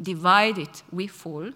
divided we fall.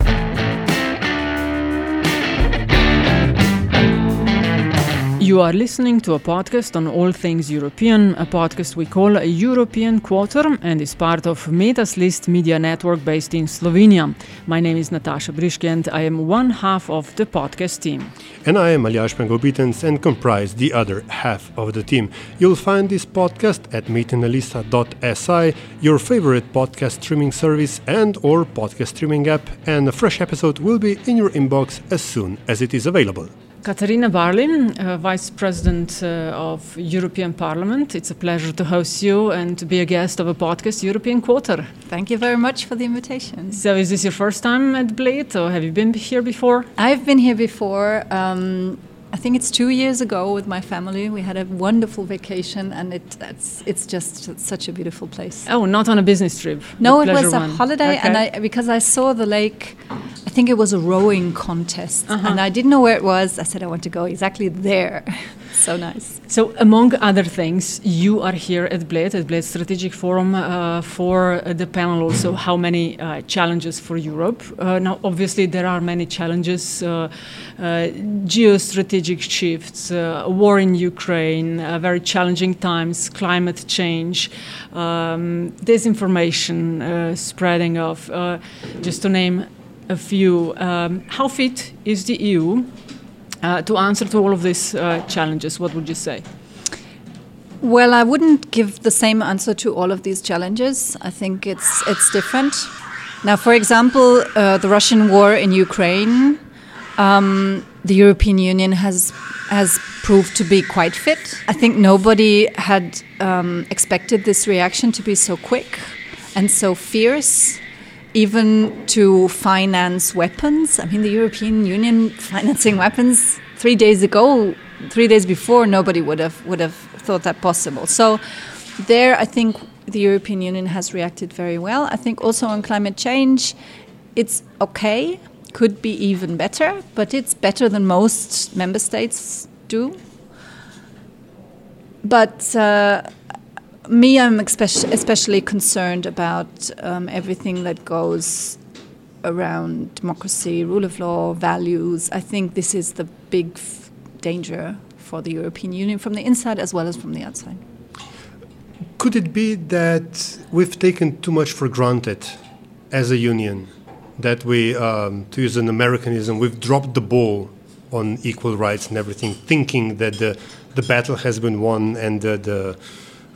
You are listening to a podcast on all things European, a podcast we call a European Quarter and is part of Metina Lista media network based in Slovenia. My name is Nataša Briški and I am one half of the podcast team. And I am Aljaž Pengov Bitenc and comprise the other half of the team. You'll find this podcast at metinalista.si, your favorite podcast streaming service and or podcast streaming app, and a fresh episode will be in your inbox as soon as it is available. Katarina Barley, uh, Vice President uh, of European Parliament. It's a pleasure to host you and to be a guest of a podcast, European Quarter. Thank you very much for the invitation. So, is this your first time at Bled, or have you been here before? I've been here before. Um, I think it's two years ago with my family. We had a wonderful vacation, and it, it's, it's just such a beautiful place. Oh, not on a business trip. No, it was a one. holiday, and I because I saw the lake. I think it was a rowing contest, Uh-huh. and I didn't know where it was. I said I want to go exactly there. so nice. So, among other things, you are here at Bled, at Bled Strategic Forum, uh, for the panel also how many uh, challenges for Europe. Uh, now, obviously, there are many challenges uh, uh, geostrategic shifts, uh, war in Ukraine, very challenging times, climate change, um, disinformation spreading of, just to name a few. Um, how fit is the EU uh, to answer to all of these uh, challenges, what would you say? Well, I wouldn't give the same answer to all of these challenges. I think it's it's different. Now, for example, uh, the Russian war in Ukraine, um, the European Union has has proved to be quite fit. I think nobody had um, expected this reaction to be so quick and so fierce, even to finance weapons. I mean, the European Union financing weapons three days ago, three days before, nobody would have would have thought that possible. So, there, I think the European Union has reacted very well. I think also on climate change, it's okay. Could be even better, but it's better than most member states do. But uh, me, I'm especially, concerned about um, everything that goes around democracy, rule of law, values. I think this is the big danger for the European Union from the inside as well as from the outside. Could it be that we've taken too much for granted as a union? That we, um, to use an Americanism, we've dropped the ball on equal rights and everything, thinking that the, the battle has been won and the, the,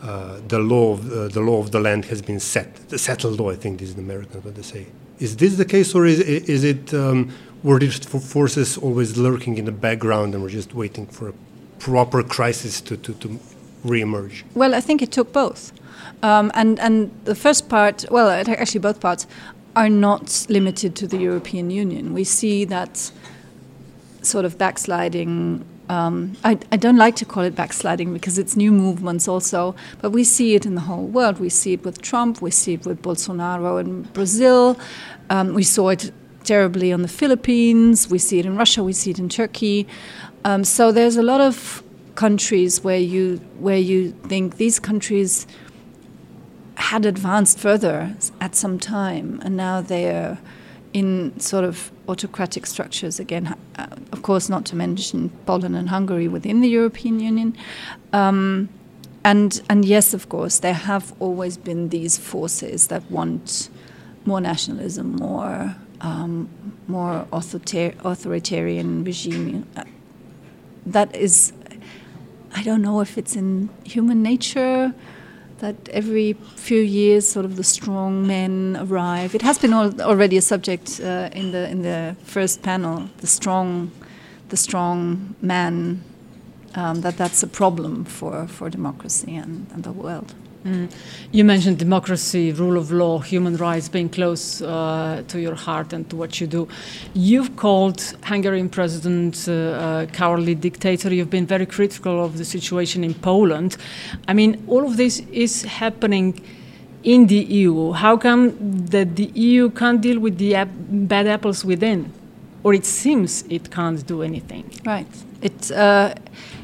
uh, the, law of, uh, the law of the land has been set. The settled law, I think this is in American what they say. Is this the case, or is, is it, um, were these forces always lurking in the background and we're just waiting for a proper crisis to, to, to re-emerge? Well, I think it took both. Um, and, and the first part, well, actually, both parts are not limited to the European Union. We see that sort of backsliding. Um, I, I don't like to call it backsliding because it's new movements also, but we see it in the whole world. We see it with Trump, we see it with Bolsonaro in Brazil, um, we saw it terribly on the Philippines, we see it in Russia, we see it in Turkey. Um, so there's a lot of countries where you where you think these countries had advanced further at some time, and now they're in sort of autocratic structures again. Uh, of course, not to mention Poland and Hungary within the European Union. Um, and and yes, of course, there have always been these forces that want more nationalism, more um, more authorita- authoritarian regime. Uh, that is, I don't know if it's in human nature that every few years, sort of the strong men arrive. It has been al- already a subject uh, in the in the first panel. The strong, the strong man. Um, that that's a problem for for democracy and, and the world. Mm. You mentioned democracy, rule of law, human rights being close uh, to your heart and to what you do. You've called Hungarian president uh, a cowardly dictator. You've been very critical of the situation in Poland. I mean, all of this is happening in the EU. How come that the EU can't deal with the ap bad apples within? Or it seems it can't do anything. Right. It, uh,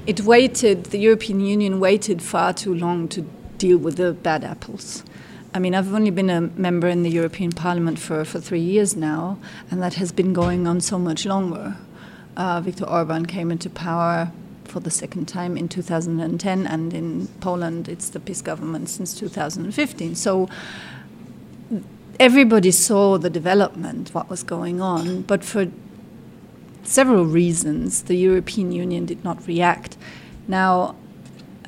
it waited, the European Union waited far too long to deal with the bad apples. I mean, I've only been a member in the European Parliament for, for three years now, and that has been going on so much longer. Uh, Viktor Orban came into power for the second time in 2010, and in Poland, it's the PiS government since 2015. So everybody saw the development, what was going on, but for several reasons, the European Union did not react. Now,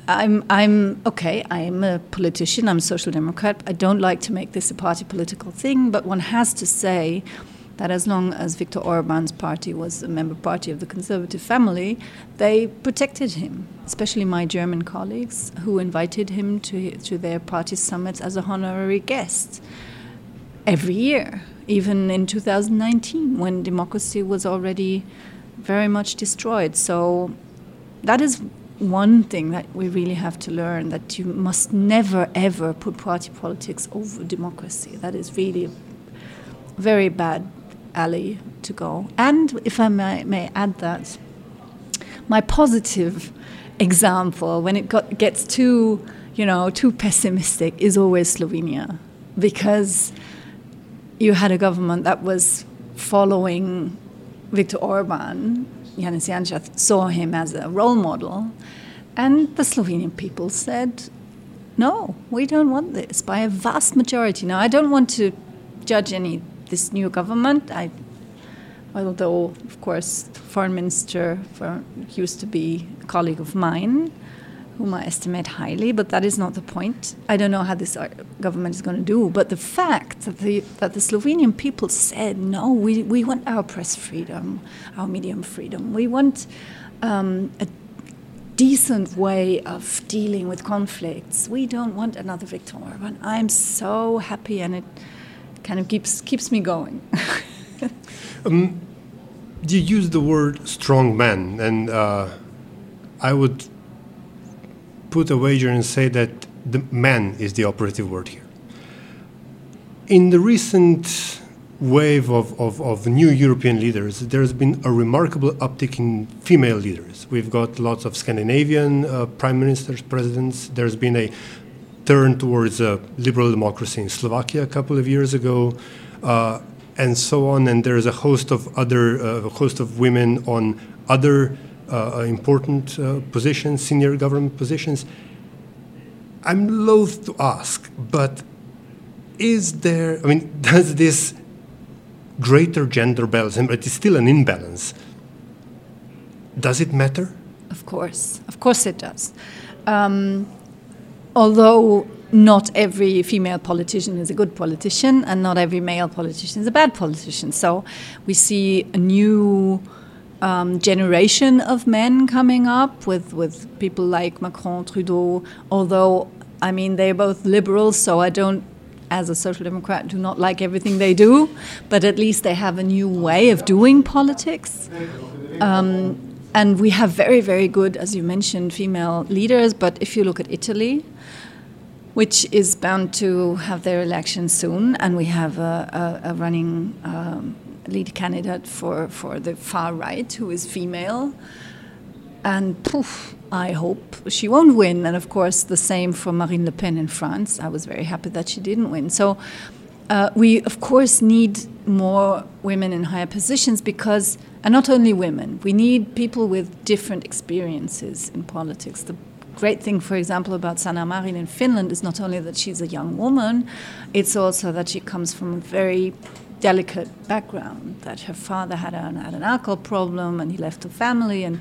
I'm, I'm okay. I'm a politician. I'm a social democrat. I don't like to make this a party political thing, but one has to say that as long as Viktor Orban's party was a member party of the conservative family, they protected him, especially my German colleagues who invited him to, to their party summits as a honorary guest every year, even in 2019 when democracy was already very much destroyed. So that is one thing that we really have to learn that you must never ever put party politics over democracy. That is really a very bad alley to go. And if I may, may add that, my positive example when it got, gets too, you know, too pessimistic is always Slovenia, because you had a government that was following Viktor Orban Janez Janša saw him as a role model, and the Slovenian people said, "No, we don't want this." By a vast majority. Now, I don't want to judge any this new government. I, although of course, foreign minister for, used to be a colleague of mine, whom I estimate highly, but that is not the point. I don't know how this uh, government is going to do, but the fact that the, that the Slovenian people said, no, we, we want our press freedom, our medium freedom, we want um, a decent way of dealing with conflicts. We don't want another Viktor Orban. I'm so happy, and it kind of keeps, keeps me going. um, you use the word strong man, and uh, I would put a wager and say that the man is the operative word here. In the recent wave of, of, of, new European leaders, there's been a remarkable uptick in female leaders. We've got lots of Scandinavian uh, prime ministers, presidents. There's been a turn towards uh, liberal democracy in Slovakia a couple of years ago, uh, and so on. And there's a host of other, uh, a host of women on other uh, important uh, positions, senior government positions. I'm loath to ask, but is there, I mean, does this greater gender balance, but it is still an imbalance, does it matter? Of course, of course it does. Um, although not every female politician is a good politician, and not every male politician is a bad politician. So we see a new um, generation of men coming up with, with people like Macron, Trudeau, although, I mean, they're both liberals, so I don't, as a social democrat, do not like everything they do, but at least they have a new way of doing politics. Um, and we have very, very good, as you mentioned, female leaders, but if you look at Italy, which is bound to have their election soon, and we have a, a, a running um, lead candidate for, for the far right who is female. And poof, I hope she won't win. And of course, the same for Marine Le Pen in France. I was very happy that she didn't win. So uh, we, of course, need more women in higher positions because, and not only women, we need people with different experiences in politics. The great thing, for example, about Sanna Marin in Finland is not only that she's a young woman, it's also that she comes from a very delicate background that her father had an, had an alcohol problem and he left the family and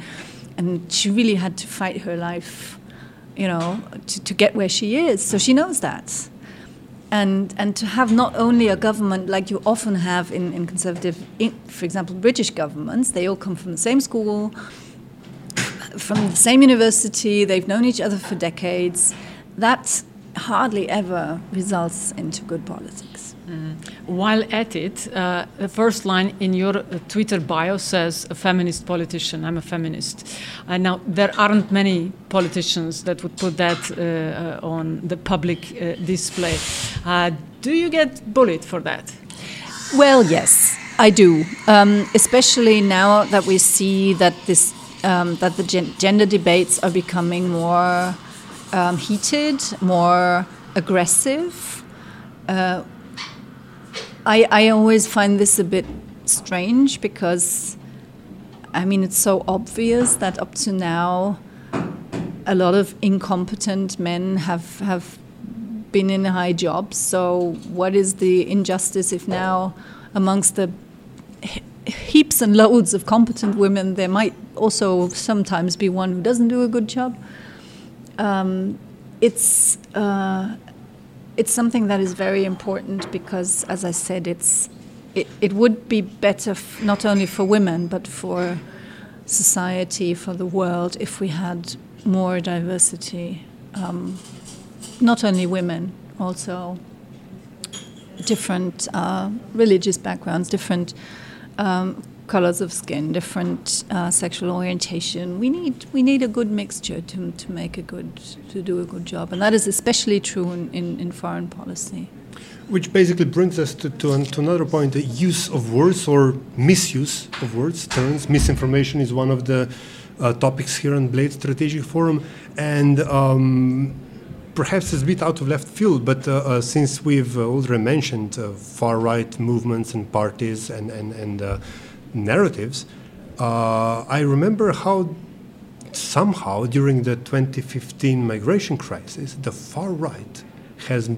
and she really had to fight her life you know to, to get where she is. So she knows that. And and to have not only a government like you often have in, in conservative for example british governments they all come from the same school from the same university they've known each other for decades. That hardly ever results into good politics. While at it, uh, the first line in your uh, Twitter bio says, a feminist politician, I'm a feminist. Uh, now, there aren't many politicians that would put that uh, uh, on the public uh, display. do you get bullied for that? Well, yes, I do. Um, especially now that we see that this um, that the gen gender debates are becoming more um, heated, more aggressive. I, I always find this a bit strange because, I mean, it's so obvious that up to now, a lot of incompetent men have have been in high jobs. So, what is the injustice if now, amongst the heaps and loads of competent women, there might also sometimes be one who doesn't do a good job? Um, it's uh, it's something that is very important because, as I said, it's it, it would be better not only for women but for society, for the world, if we had more diversity. Um, not only women, also different uh, religious backgrounds, different um, colors of skin, different uh, sexual orientation. We need we need a good mixture to, to make a good to do a good job, and that is especially true in, in, in foreign policy. Which basically brings us to, to, to, another point: the use of words or misuse of words, terms. Misinformation is one of the uh, topics here on Bled Strategic Forum, and. Um, perhaps it's a bit out of left field, but uh, uh, since we've already mentioned uh, far right movements and parties and, and, and uh, narratives, uh, I remember how somehow during the 2015 migration crisis, the far right has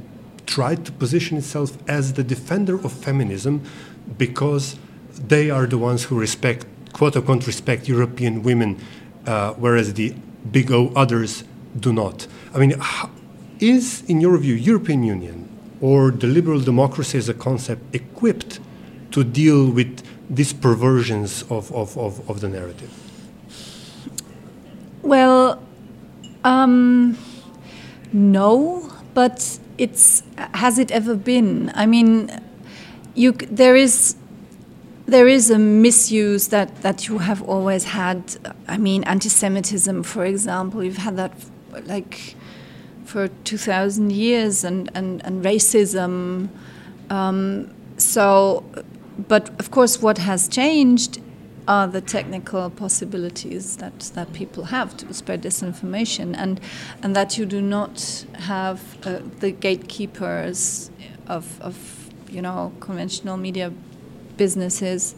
tried to position itself as the defender of feminism because they are the ones who respect, quote unquote, respect European women, uh, whereas the big O others do not. I mean, is, in your view, European Union or the liberal democracy as a concept equipped to deal with these perversions of, of, of, of the narrative? Well, um, no, but it's has it ever been? I mean, you there is there is a misuse that that you have always had. I mean, anti-Semitism, for example, you've had that like for two thousand years, and and and racism. Um, so but of course, what has changed are the technical possibilities that, that people have to spread disinformation, and and that you do not have uh, the gatekeepers of, of you know conventional media businesses.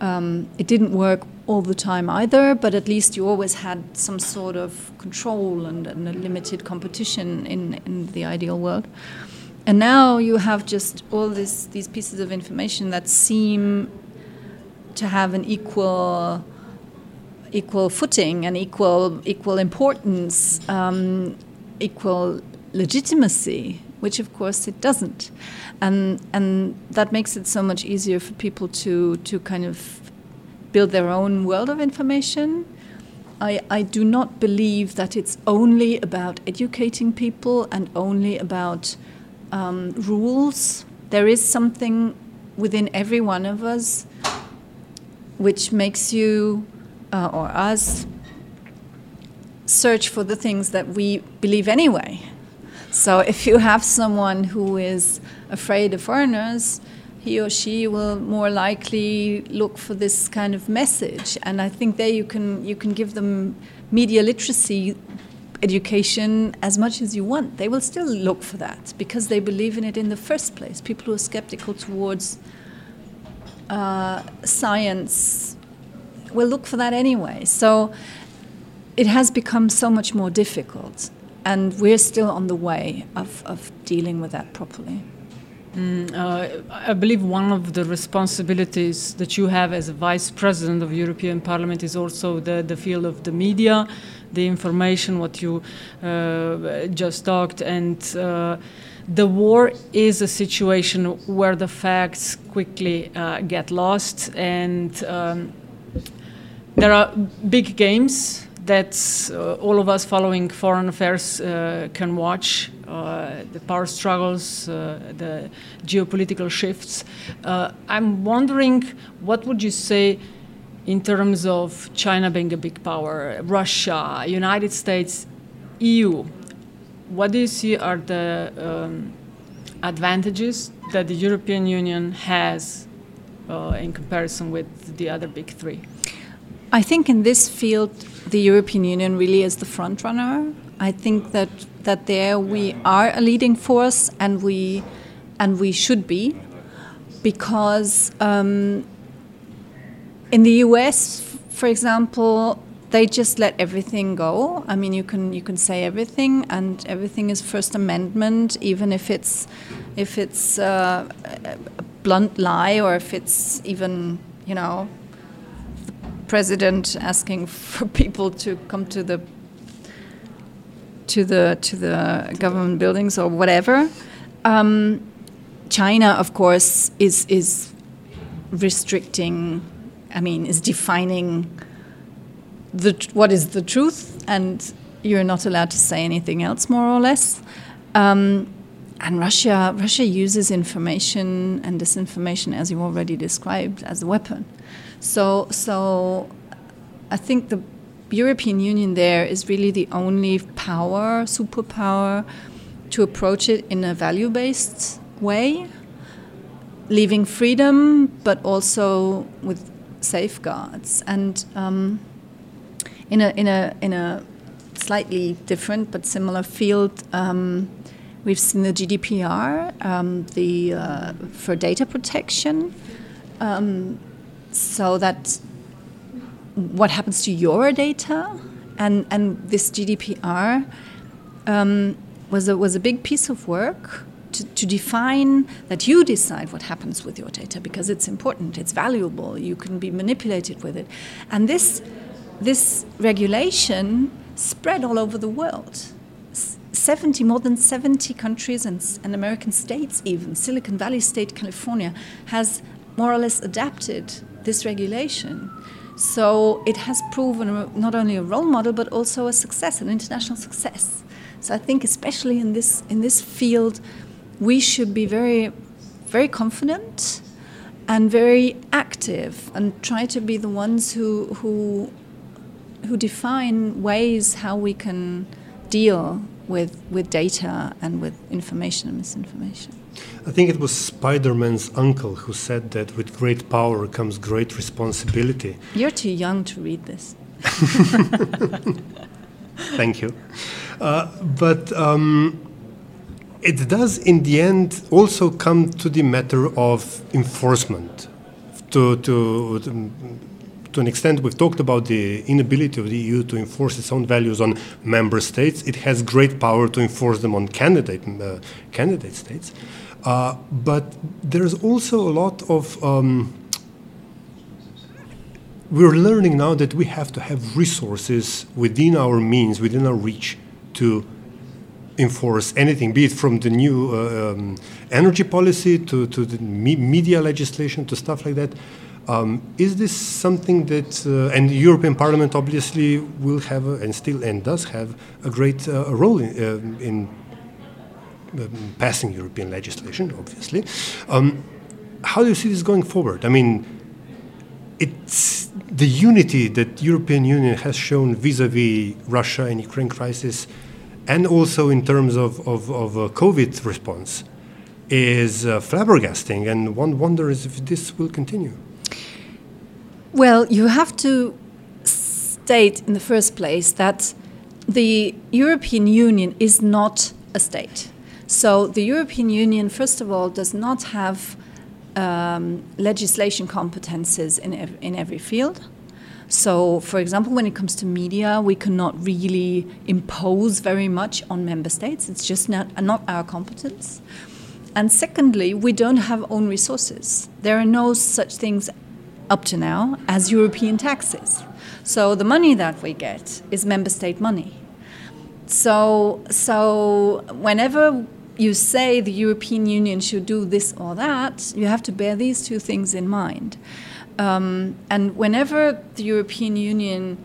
Um, it didn't work all the time either, but at least you always had some sort of control and, and a limited competition in, in the ideal world and now you have just all this, these pieces of information that seem to have an equal equal footing and equal equal importance, um, equal legitimacy, which of course it doesn't, and and that makes it so much easier for people to to kind of build their own world of information. I, I do not believe that it's only about educating people and only about um, rules. There is something within every one of us which makes you uh, or us search for the things that we believe anyway. So if you have someone who is afraid of foreigners, he or she will more likely look for this kind of message. And I think there you can you can give them media literacy education as much as you want, they will still look for that because they believe in it in the first place. People who are skeptical towards uh, science will look for that anyway. So it has become so much more difficult, and we're still on the way of, of dealing with that properly. Mm, uh, I believe one of the responsibilities that you have as a vice president of European Parliament is also the, the field of the media, the information, what you uh, just talked, and uh, the war is a situation where the facts quickly uh, get lost, and um, there are big games that uh, all of us following foreign affairs uh, can watch uh, the power struggles, the geopolitical shifts. I'm wondering, what would you say in terms of China being a big power, Russia, United States, EU? What do you see are the um, advantages that the European Union has uh, in comparison with the other big three? I think in this field, the European Union really is the front runner. I think that that there we are a leading force, and we and we should be, because um, in the U.S., for example, they just let everything go. I mean, you can you can say everything, and everything is First Amendment, even if it's if it's uh, a blunt lie or if it's even you know the president asking for people to come to the to the to the government buildings or whatever. Um, China, of course, is is restricting. I mean, is defining the what is the truth, and you're not allowed to say anything else, more or less. Um, and Russia, Russia uses information and disinformation, as you already described, as a weapon. So, so I think the European Union there is really the only power, superpower, to approach it in a value-based way, leaving freedom, but also with safeguards. And um, in a in a in a slightly different but similar field. Um, we've seen the GDPR, um, the uh, for data protection, um, so that what happens to your data, and and this GDPR um, was a was a big piece of work to, to, define that you decide what happens with your data because it's important, it's valuable, you can be manipulated with it. And this this regulation spread all over the world. 70, more than 70 countries and, and American states, even Silicon Valley State, California, has more or less adapted this regulation. So it has proven not only a role model but also a success, an international success. So I think, especially in this in this field, we should be very, very confident and very active and try to be the ones who who who define ways how we can deal with with data and with information and misinformation. I think it was Spider Man's uncle who said that with great power comes great responsibility. You're too young to read this. Thank you. Uh, but um, it does, in the end, also come to the matter of enforcement. To, to, to an extent, we've talked about the inability of the EU to enforce its own values on member states. It has great power to enforce them on candidate uh, candidate states, uh, but there's also a lot of um, we're learning now that we have to have resources within our means, within our reach, to enforce anything, be it from the new uh, um, energy policy to, to the me media legislation to stuff like that. Um, is this something that, uh, and the European Parliament obviously will have, a, and still and does have, a great uh, role in, uh, in um, passing European legislation, obviously. Um, how do you see this going forward? I mean, it's the unity that European Union has shown vis-à-vis Russia and Ukraine crisis, and also in terms of, of, of uh, COVID response, is uh, flabbergasting, and one wonders if this will continue. Well, you have to state in the first place that the European Union is not a state. So the European Union, first of all, does not have um, legislation competences in, ev in every field. So, for example, when it comes to media, we cannot really impose very much on member states. It's just not, not our competence. And secondly, we don't have own resources. There are no such things up to now as European taxes. So the money that we get is member state money. So, so whenever you say the European Union should do this or that, you have to bear these two things in mind. Um, and whenever the European Union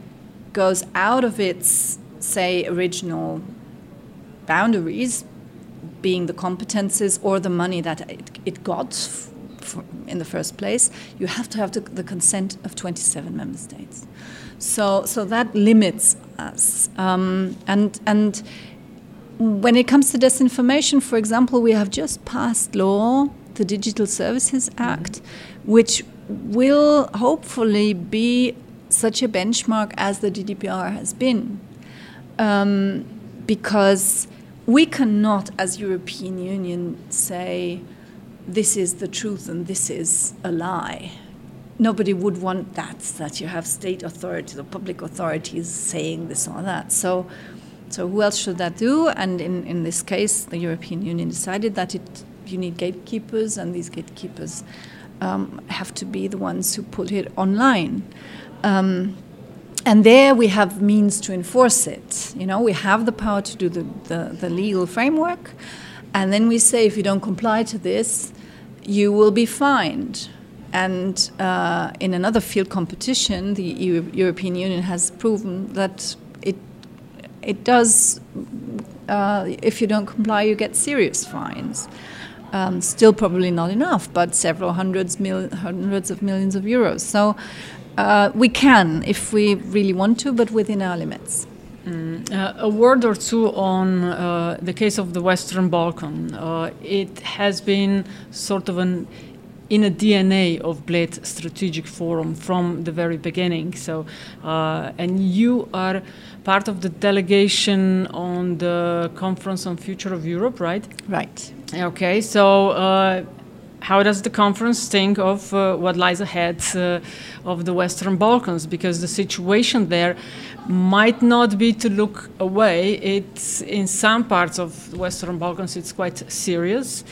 goes out of its, say, original boundaries, being the competences or the money that it, it got in the first place, you have to have the, the, consent of 27 member states. So, so that limits us. Um, and, and when it comes to disinformation, for example, we have just passed law, the Digital Services Act, mm-hmm. which will hopefully be such a benchmark as the GDPR has been. Um, because we cannot, as European Union, say this is the truth and this is a lie. Nobody would want that, that you have state authorities or public authorities saying this or that. So, so who else should that do? And in, in this case, the European Union decided that it, you need gatekeepers, and these gatekeepers um, have to be the ones who put it online. Um, and there we have means to enforce it. You know, we have the power to do the, the, the legal framework, and then we say if you don't comply to this, you will be fined. And uh, in another field competition, the EU, European Union has proven that it it does. Uh, if you don't comply, you get serious fines. Um, still, probably not enough, but several hundreds, mil- hundreds of millions of euros. So uh, we can, if we really want to, but within our limits. Mm. Uh, a word or two on uh, the case of the Western Balkan. Uh, it has been sort of an in a DNA of Bled Strategic Forum from the very beginning. So, uh, and you are part of the delegation on the conference on future of Europe, right? Right. Okay. So uh, how does the conference think of uh, what lies ahead uh, of the Western Balkans? Because the situation there might not be to look away. It's in some parts of the Western Balkans, it's quite serious.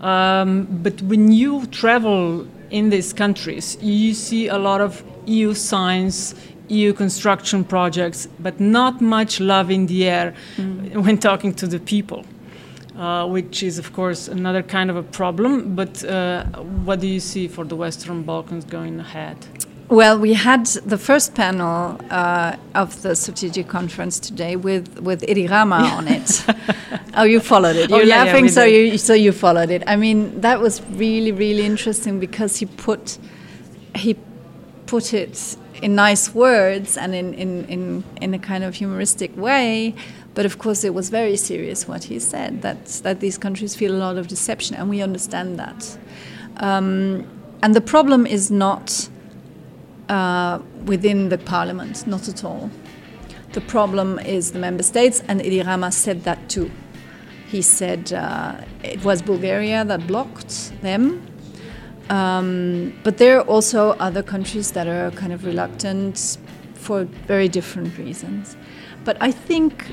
Um, but when you travel in these countries, you see a lot of EU signs, EU construction projects, but not much love in the air mm. when talking to the people uh, which is, of course, another kind of a problem. But uh, what do you see for the Western Balkans going ahead? Well, we had the first panel uh, of the strategic conference today with with Edi Rama on it. oh, you followed it. Oh, You're oh, yeah, laughing, yeah, so you so you followed it. I mean, that was really really interesting because he put he put it in nice words and in in in, in a kind of humoristic way but of course, it was very serious what he said that, that these countries feel a lot of deception, and we understand that. Um, and the problem is not uh, within the parliament, not at all. The problem is the member states, and Edi Rama said that too. He said uh, it was Bulgaria that blocked them. Um, but there are also other countries that are kind of reluctant for very different reasons. But I think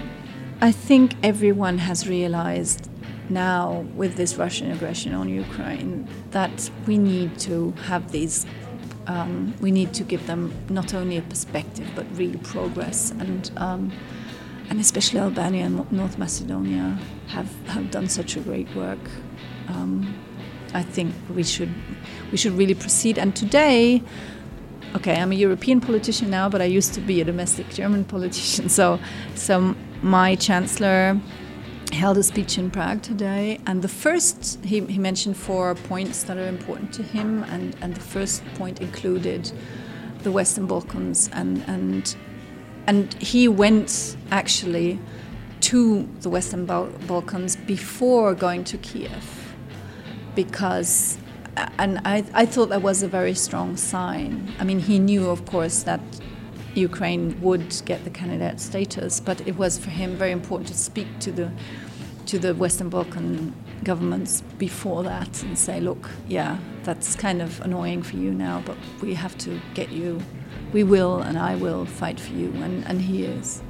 I think everyone has realized now with this Russian aggression on Ukraine that we need to have these. Um, we need to give them not only a perspective but real progress and um, and especially Albania and North Macedonia have, have done such a great work. Um, I think we should we should really proceed. And today, okay, I'm a European politician now, but I used to be a domestic German politician. So so my chancellor held a speech in Prague today, and the first he, he mentioned four points that are important to him, and, and the first point included the Western Balkans, and and and he went actually to the Western Bal- Balkans before going to Kiev, because. And I, I thought that was a very strong sign. I mean, he knew, of course, that Ukraine would get the candidate status, but it was for him very important to speak to the to the Western Balkan governments before that and say, look, yeah, that's kind of annoying for you now, but we have to get you. We will, and I will fight for you, and, and he is.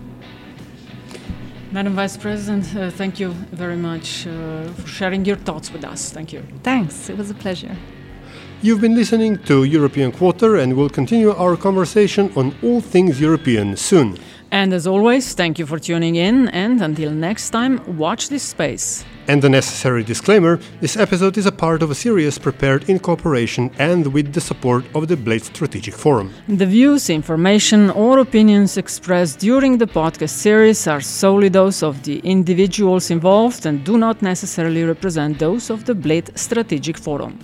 Madam Vice President, uh, thank you very much uh, for sharing your thoughts with us. Thank you. Thanks. It was a pleasure. You've been listening to European Quarter and we'll continue our conversation on all things European soon. And as always, thank you for tuning in, and until next time, watch this space. And the necessary disclaimer this episode is a part of a series prepared in cooperation and with the support of the Bled Strategic Forum. The views, information, or opinions expressed during the podcast series are solely those of the individuals involved and do not necessarily represent those of the Bled Strategic Forum.